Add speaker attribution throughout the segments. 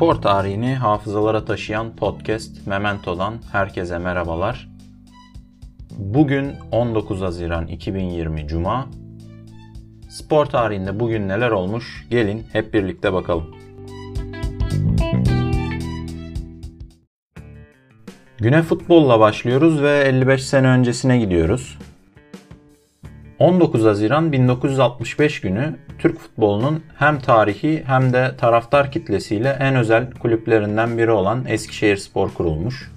Speaker 1: Spor tarihini hafızalara taşıyan podcast Memento'dan herkese merhabalar. Bugün 19 Haziran 2020 Cuma. Spor tarihinde bugün neler olmuş? Gelin hep birlikte bakalım. Güne futbolla başlıyoruz ve 55 sene öncesine gidiyoruz. 19 Haziran 1965 günü Türk futbolunun hem tarihi hem de taraftar kitlesiyle en özel kulüplerinden biri olan Eskişehir Spor kurulmuş.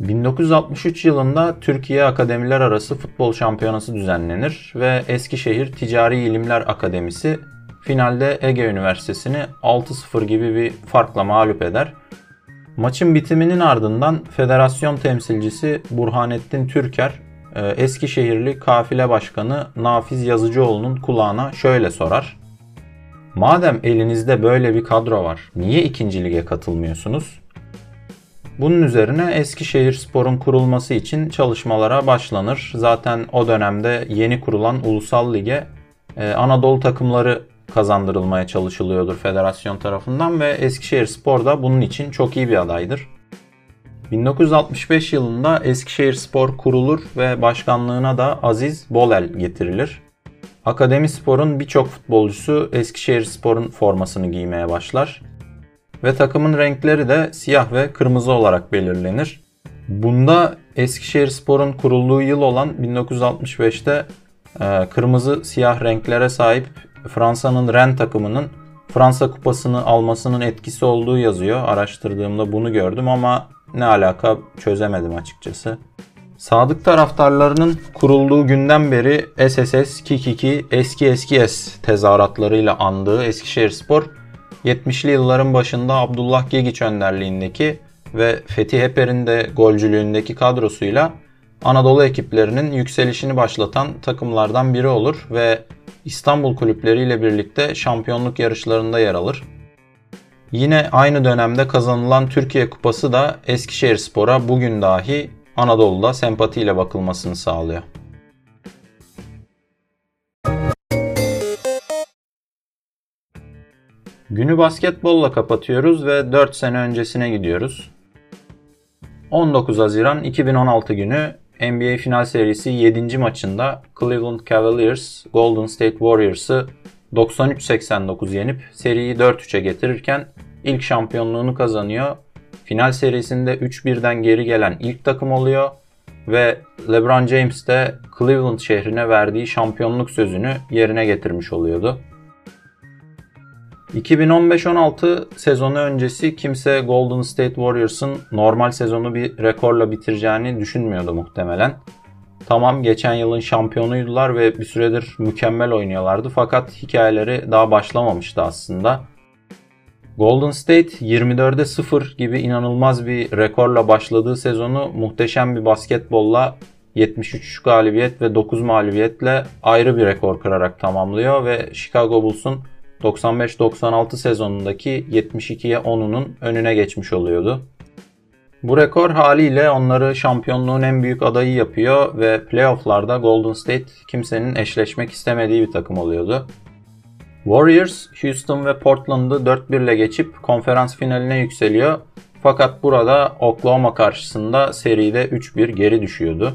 Speaker 1: 1963 yılında Türkiye Akademiler Arası Futbol Şampiyonası düzenlenir ve Eskişehir Ticari İlimler Akademisi finalde Ege Üniversitesi'ni 6-0 gibi bir farkla mağlup eder. Maçın bitiminin ardından federasyon temsilcisi Burhanettin Türker Eskişehirli kafile başkanı Nafiz Yazıcıoğlu'nun kulağına şöyle sorar. Madem elinizde böyle bir kadro var, niye ikinci lige katılmıyorsunuz? Bunun üzerine Eskişehir Spor'un kurulması için çalışmalara başlanır. Zaten o dönemde yeni kurulan Ulusal Lig'e e, Anadolu takımları kazandırılmaya çalışılıyordur federasyon tarafından ve Eskişehir Spor da bunun için çok iyi bir adaydır. 1965 yılında Eskişehir Spor kurulur ve başkanlığına da Aziz Bolel getirilir. Akademi Spor'un birçok futbolcusu Eskişehir Spor'un formasını giymeye başlar. Ve takımın renkleri de siyah ve kırmızı olarak belirlenir. Bunda Eskişehir Spor'un kurulduğu yıl olan 1965'te e, kırmızı siyah renklere sahip Fransa'nın Ren takımının Fransa kupasını almasının etkisi olduğu yazıyor. Araştırdığımda bunu gördüm ama ne alaka çözemedim açıkçası. Sadık taraftarlarının kurulduğu günden beri SSS, Kikiki, Eski Eski S tezahüratlarıyla andığı Eskişehirspor, 70'li yılların başında Abdullah Gegiç önderliğindeki ve Fethi Heper'in de golcülüğündeki kadrosuyla Anadolu ekiplerinin yükselişini başlatan takımlardan biri olur ve İstanbul kulüpleriyle birlikte şampiyonluk yarışlarında yer alır. Yine aynı dönemde kazanılan Türkiye Kupası da Eskişehir Spor'a bugün dahi Anadolu'da sempatiyle bakılmasını sağlıyor. Günü basketbolla kapatıyoruz ve 4 sene öncesine gidiyoruz. 19 Haziran 2016 günü NBA final serisi 7. maçında Cleveland Cavaliers Golden State Warriors'ı 93-89 yenip seriyi 4-3'e getirirken ilk şampiyonluğunu kazanıyor. Final serisinde 3-1'den geri gelen ilk takım oluyor ve LeBron James de Cleveland şehrine verdiği şampiyonluk sözünü yerine getirmiş oluyordu. 2015-16 sezonu öncesi kimse Golden State Warriors'ın normal sezonu bir rekorla bitireceğini düşünmüyordu muhtemelen. Tamam geçen yılın şampiyonuydular ve bir süredir mükemmel oynuyorlardı fakat hikayeleri daha başlamamıştı aslında. Golden State 24'e 0 gibi inanılmaz bir rekorla başladığı sezonu muhteşem bir basketbolla 73 galibiyet ve 9 mağlubiyetle ayrı bir rekor kırarak tamamlıyor ve Chicago Bulls'un 95-96 sezonundaki 72'ye 10'unun önüne geçmiş oluyordu. Bu rekor haliyle onları şampiyonluğun en büyük adayı yapıyor ve playofflarda Golden State kimsenin eşleşmek istemediği bir takım oluyordu. Warriors, Houston ve Portland'ı 4-1 ile geçip konferans finaline yükseliyor. Fakat burada Oklahoma karşısında seride 3-1 geri düşüyordu.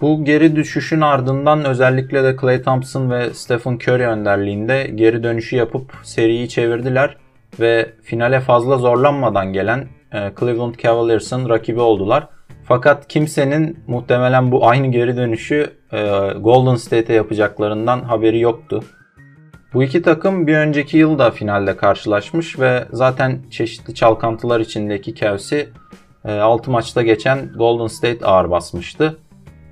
Speaker 1: Bu geri düşüşün ardından özellikle de Clay Thompson ve Stephen Curry önderliğinde geri dönüşü yapıp seriyi çevirdiler ve finale fazla zorlanmadan gelen Cleveland Cavaliers'ın rakibi oldular. Fakat kimsenin muhtemelen bu aynı geri dönüşü e, Golden State'e yapacaklarından haberi yoktu. Bu iki takım bir önceki yıl da finalde karşılaşmış ve zaten çeşitli çalkantılar içindeki Cavs'i 6 e, maçta geçen Golden State ağır basmıştı.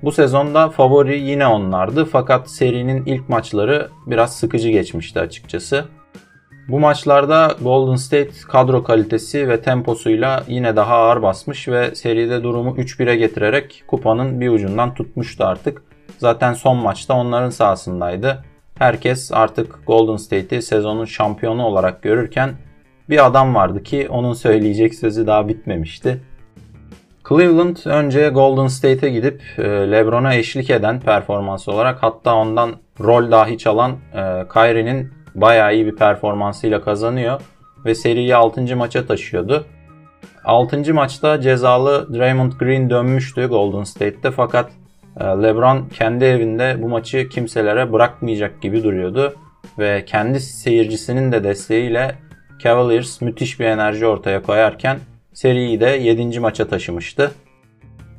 Speaker 1: Bu sezonda favori yine onlardı fakat serinin ilk maçları biraz sıkıcı geçmişti açıkçası. Bu maçlarda Golden State kadro kalitesi ve temposuyla yine daha ağır basmış ve seride durumu 3-1'e getirerek kupanın bir ucundan tutmuştu artık. Zaten son maçta onların sahasındaydı. Herkes artık Golden State'i sezonun şampiyonu olarak görürken bir adam vardı ki onun söyleyecek sözü daha bitmemişti. Cleveland önce Golden State'e gidip e, LeBron'a eşlik eden performans olarak hatta ondan rol dahi çalan e, Kyrie'nin bayağı iyi bir performansıyla kazanıyor. ve seriyi 6. maça taşıyordu. 6. maçta cezalı Draymond Green dönmüştü Golden State'te fakat e, LeBron kendi evinde bu maçı kimselere bırakmayacak gibi duruyordu ve kendi seyircisinin de desteğiyle Cavaliers müthiş bir enerji ortaya koyarken seriyi de 7. maça taşımıştı.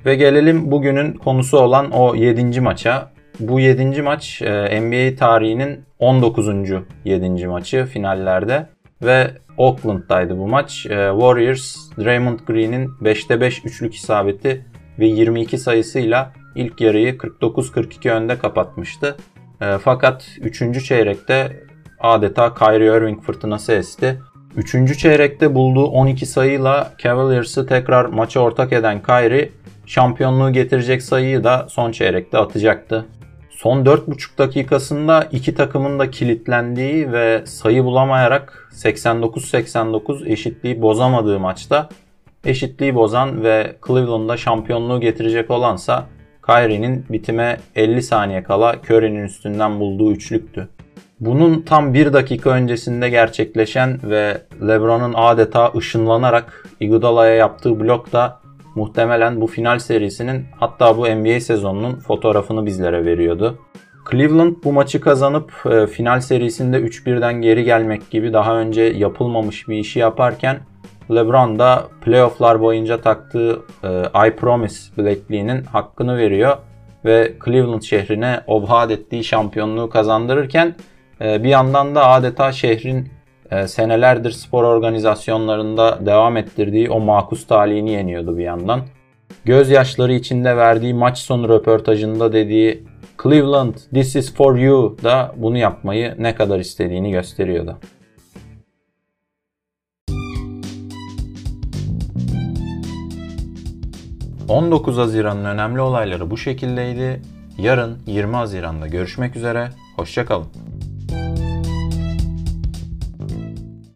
Speaker 1: Ve gelelim bugünün konusu olan o 7. maça. Bu 7. maç e, NBA tarihinin 19. 7. maçı finallerde ve Oakland'daydı bu maç. E, Warriors Draymond Green'in 5'te 5 üçlük isabeti ve 22 sayısıyla ilk yarıyı 49-42 önde kapatmıştı. E, fakat 3. çeyrekte adeta Kyrie Irving fırtınası esti. 3. çeyrekte bulduğu 12 sayıyla Cavaliers'ı tekrar maça ortak eden Kyrie şampiyonluğu getirecek sayıyı da son çeyrekte atacaktı. Son 4,5 dakikasında iki takımın da kilitlendiği ve sayı bulamayarak 89-89 eşitliği bozamadığı maçta eşitliği bozan ve Cleveland'da şampiyonluğu getirecek olansa Kyrie'nin bitime 50 saniye kala Curry'nin üstünden bulduğu üçlüktü. Bunun tam bir dakika öncesinde gerçekleşen ve LeBron'un adeta ışınlanarak Iguodala'ya yaptığı blok da muhtemelen bu final serisinin hatta bu NBA sezonunun fotoğrafını bizlere veriyordu. Cleveland bu maçı kazanıp e, final serisinde 3-1'den geri gelmek gibi daha önce yapılmamış bir işi yaparken LeBron da playofflar boyunca taktığı e, I Promise bilekliğinin hakkını veriyor ve Cleveland şehrine o vaat ettiği şampiyonluğu kazandırırken e, bir yandan da adeta şehrin e, senelerdir spor organizasyonlarında devam ettirdiği o makus talihini yeniyordu bir yandan. Gözyaşları içinde verdiği maç sonu röportajında dediği Cleveland this is for you da bunu yapmayı ne kadar istediğini gösteriyordu. ...19 Haziran'ın önemli olayları bu şekildeydi. Yarın 20 Haziran'da görüşmek üzere. Hoşçakalın.